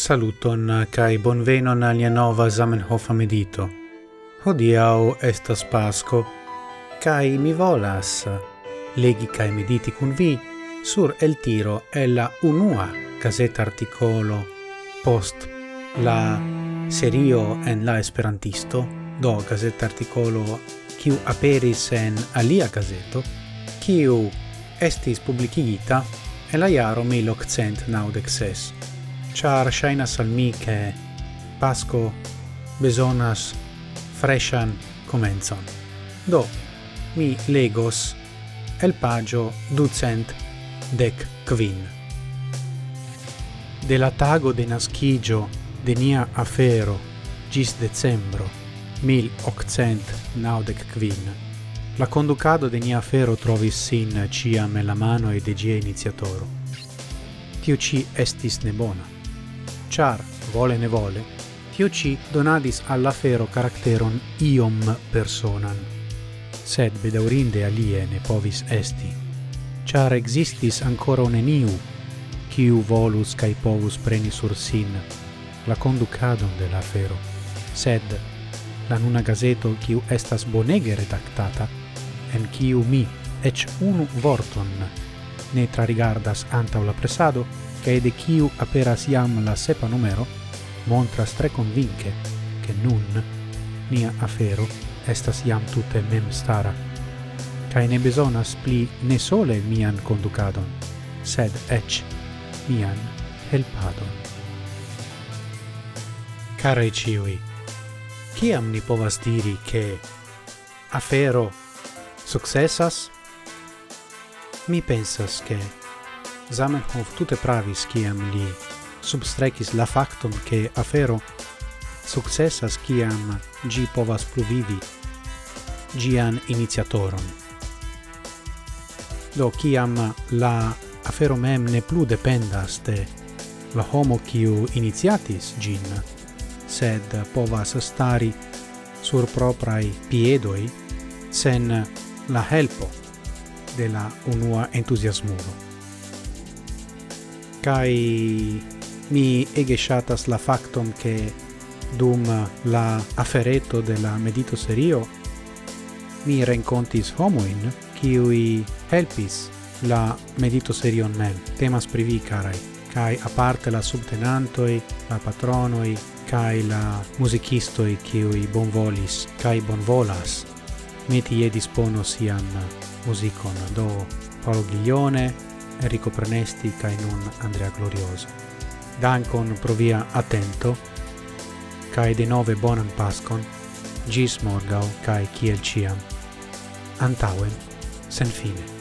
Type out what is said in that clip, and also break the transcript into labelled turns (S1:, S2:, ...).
S1: Saluton kai bonvenon al nova Zamenhof medito. Hodiau estas Pasco kai mi volas legi kai mediti kun vi sur el tiro e la unua caseta articolo post la serio en la esperantisto do caseta articolo kiu aperis en alia caseto kiu estis publikigita en la jaro 1896 char shainas al mi che Pasco besonas freshan comenzon. Do, mi legos el pagio ducent dec quin. De la tago de nascigio de nia afero gis decembro mil octcent naudec quin. La conducado de nia afero trovis sin ciam la mano e de gie iniziatoro. Tio ci estis nebona. bona char vole ne vole, tio ci donadis alla fero caracteron iom personan. Sed bedaurinde alie ne povis esti, char existis ancora un eniu, quiu volus cae povus preni sur sin la conducadon de la fero, sed la nuna gazeto quiu estas bonege redactata, en quiu mi ec unu vorton ne trarigardas antaŭ la presado, kaj de kiu aperas iam la sepa numero, montras tre convince che nun nia afero estas iam tutte mem stara. Cae ne besonas pli ne sole mian conducadon, sed ec mian helpadon. Carei ciui, ciam ni povas diri che afero successas? Mi pensas che Zamenhof tutte pravis kiam li substrekis la factum che afero successas kiam gi povas pluvivi gian iniziatoron. Do kiam la afero mem ne plu dependas de la homo kiu iniziatis gin, sed povas stari sur proprai piedoi sen la helpo de la unua entusiasmulo. Kai mi ege shatas la factum che dum la afereto de la medito serio mi rencontis homoin qui helpis la medito serion mem temas privi carai kai aparte la subtenantoi la patronoi kai la musicistoi qui bonvolis kai bonvolas meti e dispono sian musicon do Paolo Ghiglione, Enrico Prenesti in nun Andrea Glorioso. Dankon pro via atento de nove bonan pascon, gis morgau kaj kiel ciam. Antauen sen fine.